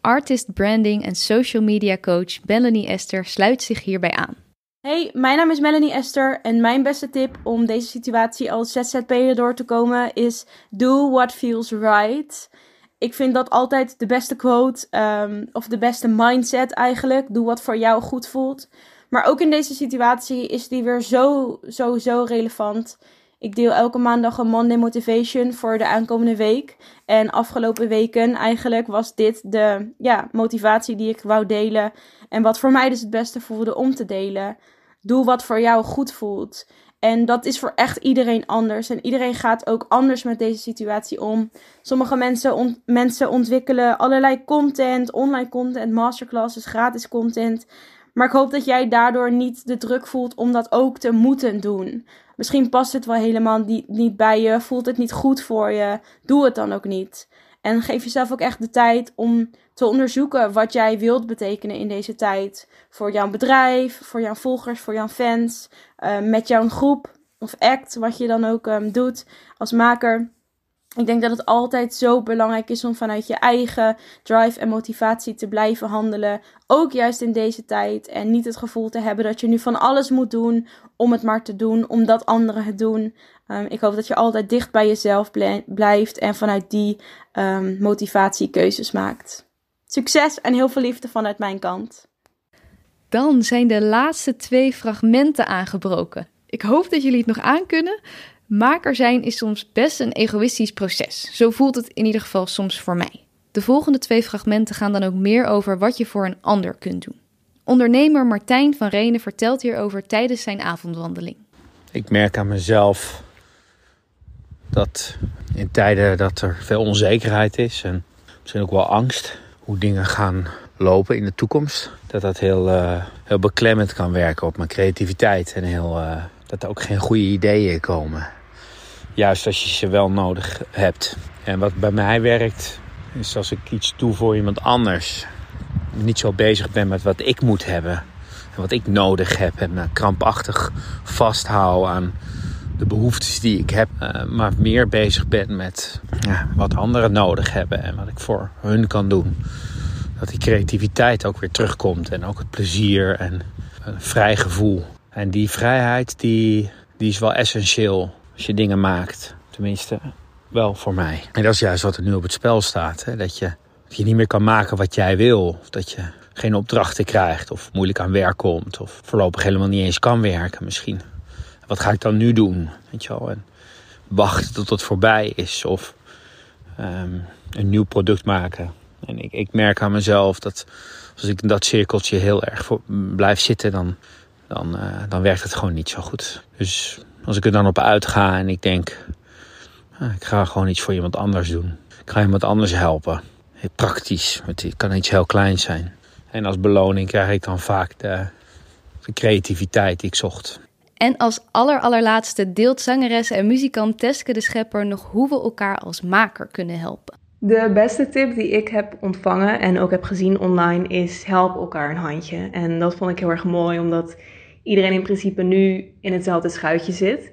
Artist branding en social media coach Melanie Esther sluit zich hierbij aan. Hey, mijn naam is Melanie Esther en mijn beste tip om deze situatie als ZZP'er door te komen is do what feels right. Ik vind dat altijd de beste quote um, of de beste mindset eigenlijk. Doe wat voor jou goed voelt. Maar ook in deze situatie is die weer zo, zo, zo relevant. Ik deel elke maandag een Monday Motivation voor de aankomende week. En afgelopen weken eigenlijk was dit de ja, motivatie die ik wou delen. En wat voor mij dus het beste voelde om te delen. Doe wat voor jou goed voelt. En dat is voor echt iedereen anders. En iedereen gaat ook anders met deze situatie om. Sommige mensen, mensen ontwikkelen allerlei content, online content, masterclasses, gratis content. Maar ik hoop dat jij daardoor niet de druk voelt om dat ook te moeten doen. Misschien past het wel helemaal niet, bij je, voelt het niet goed voor je. Doe het dan ook niet. En geef jezelf ook echt de tijd om te onderzoeken wat jij wilt betekenen in deze tijd. Voor jouw bedrijf, voor jouw volgers, voor jouw fans, uh, met jouw groep of act, wat je dan ook um, doet als maker. Ik denk dat het altijd zo belangrijk is om vanuit je eigen drive en motivatie te blijven handelen. Ook juist in deze tijd. En niet het gevoel te hebben dat je nu van alles moet doen om het maar te doen, omdat anderen het doen. Um, ik hoop dat je altijd dicht bij jezelf blijft en vanuit die um, motivatie keuzes maakt. Succes en heel veel liefde vanuit mijn kant. Dan zijn de laatste twee fragmenten aangebroken. Ik hoop dat jullie het nog aankunnen. Maker zijn is soms best een egoïstisch proces. Zo voelt het in ieder geval soms voor mij. De volgende twee fragmenten gaan dan ook meer over wat je voor een ander kunt doen. Ondernemer Martijn van Renen vertelt hierover tijdens zijn avondwandeling. Ik merk aan mezelf dat in tijden dat er veel onzekerheid is en misschien ook wel angst hoe dingen gaan lopen in de toekomst, dat dat heel, uh, heel beklemmend kan werken op mijn creativiteit en heel, uh, dat er ook geen goede ideeën komen. Juist als je ze wel nodig hebt. En wat bij mij werkt, is als ik iets doe voor iemand anders. Niet zo bezig ben met wat ik moet hebben. En wat ik nodig heb. En me krampachtig vasthouden aan de behoeftes die ik heb. Uh, maar meer bezig ben met ja, wat anderen nodig hebben. En wat ik voor hun kan doen. Dat die creativiteit ook weer terugkomt. En ook het plezier en een vrij gevoel. En die vrijheid die, die is wel essentieel als je dingen maakt. Tenminste, wel voor mij. En dat is juist wat er nu op het spel staat. Hè? Dat, je, je niet meer kan maken wat jij wil. Of dat je geen opdrachten krijgt. Of moeilijk aan werk komt. Of voorlopig helemaal niet eens kan werken misschien. Wat ga ik dan nu doen? Weet je wel? En wachten tot het voorbij is. Of um, een nieuw product maken. En ik, ik merk aan mezelf dat als ik in dat cirkeltje heel erg blijf zitten, dan, dan, uh, dan werkt het gewoon niet zo goed. Dus als ik er dan op uitga en ik denk, ah, ik ga gewoon iets voor iemand anders doen. Ik ga iemand anders helpen. Praktisch, het kan iets heel kleins zijn. En als beloning krijg ik dan vaak de, de creativiteit die ik zocht. En als aller allerlaatste deelt zangeres en muzikant Teske de Schepper nog hoe we elkaar als maker kunnen helpen. De beste tip die ik heb ontvangen en ook heb gezien online is help elkaar een handje. En dat vond ik heel erg mooi, omdat iedereen in principe nu in hetzelfde schuitje zit.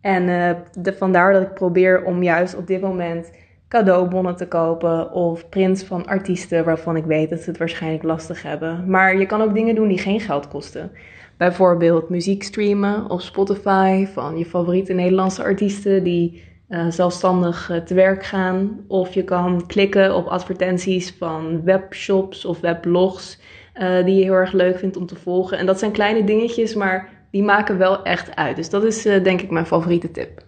En uh, de, vandaar dat ik probeer om juist op dit moment cadeaubonnen te kopen of prints van artiesten waarvan ik weet dat ze het waarschijnlijk lastig hebben. Maar je kan ook dingen doen die geen geld kosten. Bijvoorbeeld muziek streamen op Spotify van je favoriete Nederlandse artiesten die uh, zelfstandig uh, te werk gaan. Of je kan klikken op advertenties van webshops of weblogs uh, die je heel erg leuk vindt om te volgen. En dat zijn kleine dingetjes, maar die maken wel echt uit. Dus dat is denk ik mijn favoriete tip.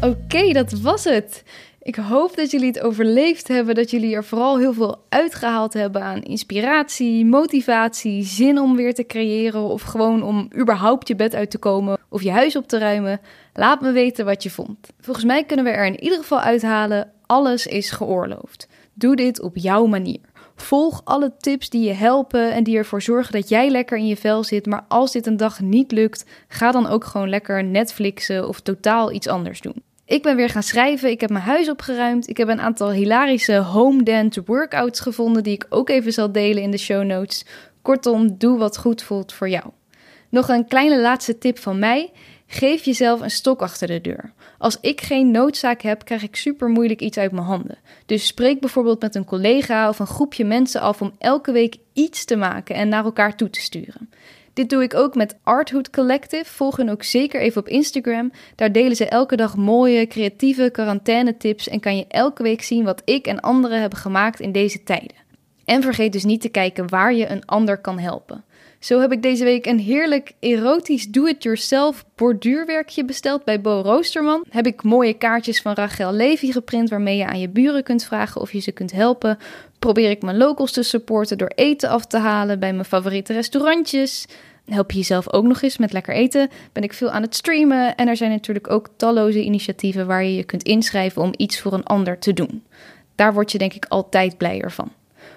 Oké, dat was het. Ik hoop dat jullie het overleefd hebben, dat jullie er vooral heel veel uitgehaald hebben aan inspiratie, motivatie, zin om weer te creëren of gewoon om überhaupt je bed uit te komen of je huis op te ruimen. Laat me weten wat je vond. Volgens mij kunnen we er in ieder geval uithalen: alles is geoorloofd. Doe dit op jouw manier. Volg alle tips die je helpen en die ervoor zorgen dat jij lekker in je vel zit. Maar als dit een dag niet lukt, ga dan ook gewoon lekker Netflixen of totaal iets anders doen. Ik ben weer gaan schrijven, ik heb mijn huis opgeruimd. Ik heb een aantal hilarische home dance workouts gevonden die ik ook even zal delen in de show notes. Kortom, doe wat goed voelt voor jou. Nog een kleine laatste tip van mij. Geef jezelf een stok achter de deur. Als ik geen noodzaak heb, krijg ik super moeilijk iets uit mijn handen. Dus spreek bijvoorbeeld met een collega of een groepje mensen af om elke week iets te maken en naar elkaar toe te sturen. Dit doe ik ook met Arthood Collective. Volg hen ook zeker even op Instagram. Daar delen ze elke dag mooie, creatieve quarantaine-tips en kan je elke week zien wat ik en anderen hebben gemaakt in deze tijden. En vergeet dus niet te kijken waar je een ander kan helpen. Zo heb ik deze week een heerlijk erotisch do-it-yourself borduurwerkje besteld bij Bo Roosterman. Heb ik mooie kaartjes van Rachel Levy geprint waarmee je aan je buren kunt vragen of je ze kunt helpen. Probeer ik mijn locals te supporten door eten af te halen bij mijn favoriete restaurantjes. Help je jezelf ook nog eens met lekker eten? Ben ik veel aan het streamen en er zijn natuurlijk ook talloze initiatieven waar je je kunt inschrijven om iets voor een ander te doen. Daar word je denk ik altijd blijer van.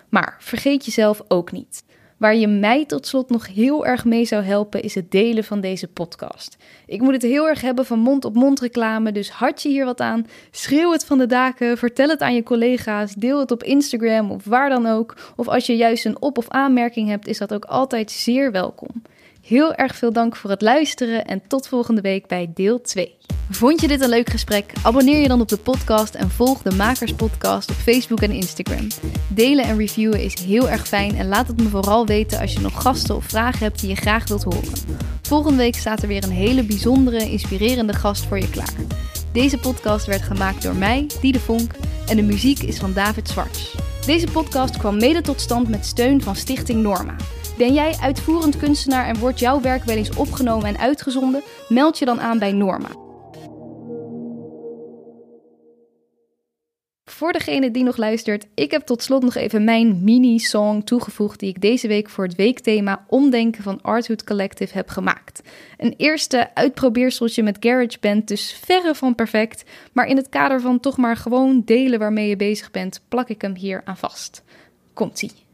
Maar vergeet jezelf ook niet. Waar je mij tot slot nog heel erg mee zou helpen, is het delen van deze podcast. Ik moet het heel erg hebben van mond-op-mond reclame, dus had je hier wat aan, schreeuw het van de daken, vertel het aan je collega's, deel het op Instagram of waar dan ook. Of als je juist een op- of aanmerking hebt, is dat ook altijd zeer welkom. Heel erg veel dank voor het luisteren en tot volgende week bij deel 2. Vond je dit een leuk gesprek? Abonneer je dan op de podcast en volg de Makers Podcast op Facebook en Instagram. Delen en reviewen is heel erg fijn en laat het me vooral weten als je nog gasten of vragen hebt die je graag wilt horen. Volgende week staat er weer een hele bijzondere, inspirerende gast voor je klaar. Deze podcast werd gemaakt door mij, Diede Vonk, en de muziek is van David Zwarts. Deze podcast kwam mede tot stand met steun van Stichting Norma. Ben jij uitvoerend kunstenaar en wordt jouw werk wel eens opgenomen en uitgezonden? Meld je dan aan bij Norma. Voor degene die nog luistert, ik heb tot slot nog even mijn mini-song toegevoegd die ik deze week voor het weekthema Omdenken van Arthood Collective heb gemaakt. Een eerste uitprobeerseltje met GarageBand, dus verre van perfect, maar in het kader van toch maar gewoon delen waarmee je bezig bent, plak ik hem hier aan vast. Komt-ie.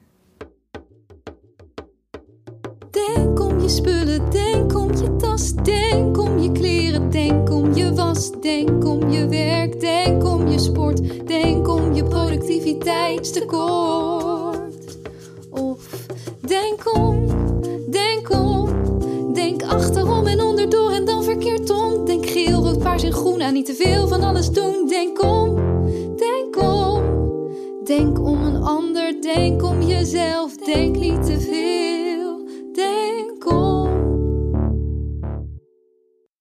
Denk om je spullen, denk om je tas, denk om je kleren, denk om je was, denk om je werk, denk om je sport, denk om je productiviteitstekort. Of denk om, denk om, denk achterom en onderdoor en dan verkeerd om. Denk geel, rood, paars en groen aan niet te veel van alles doen. Denk om, denk om, denk om een ander, denk om jezelf, denk niet te veel. te.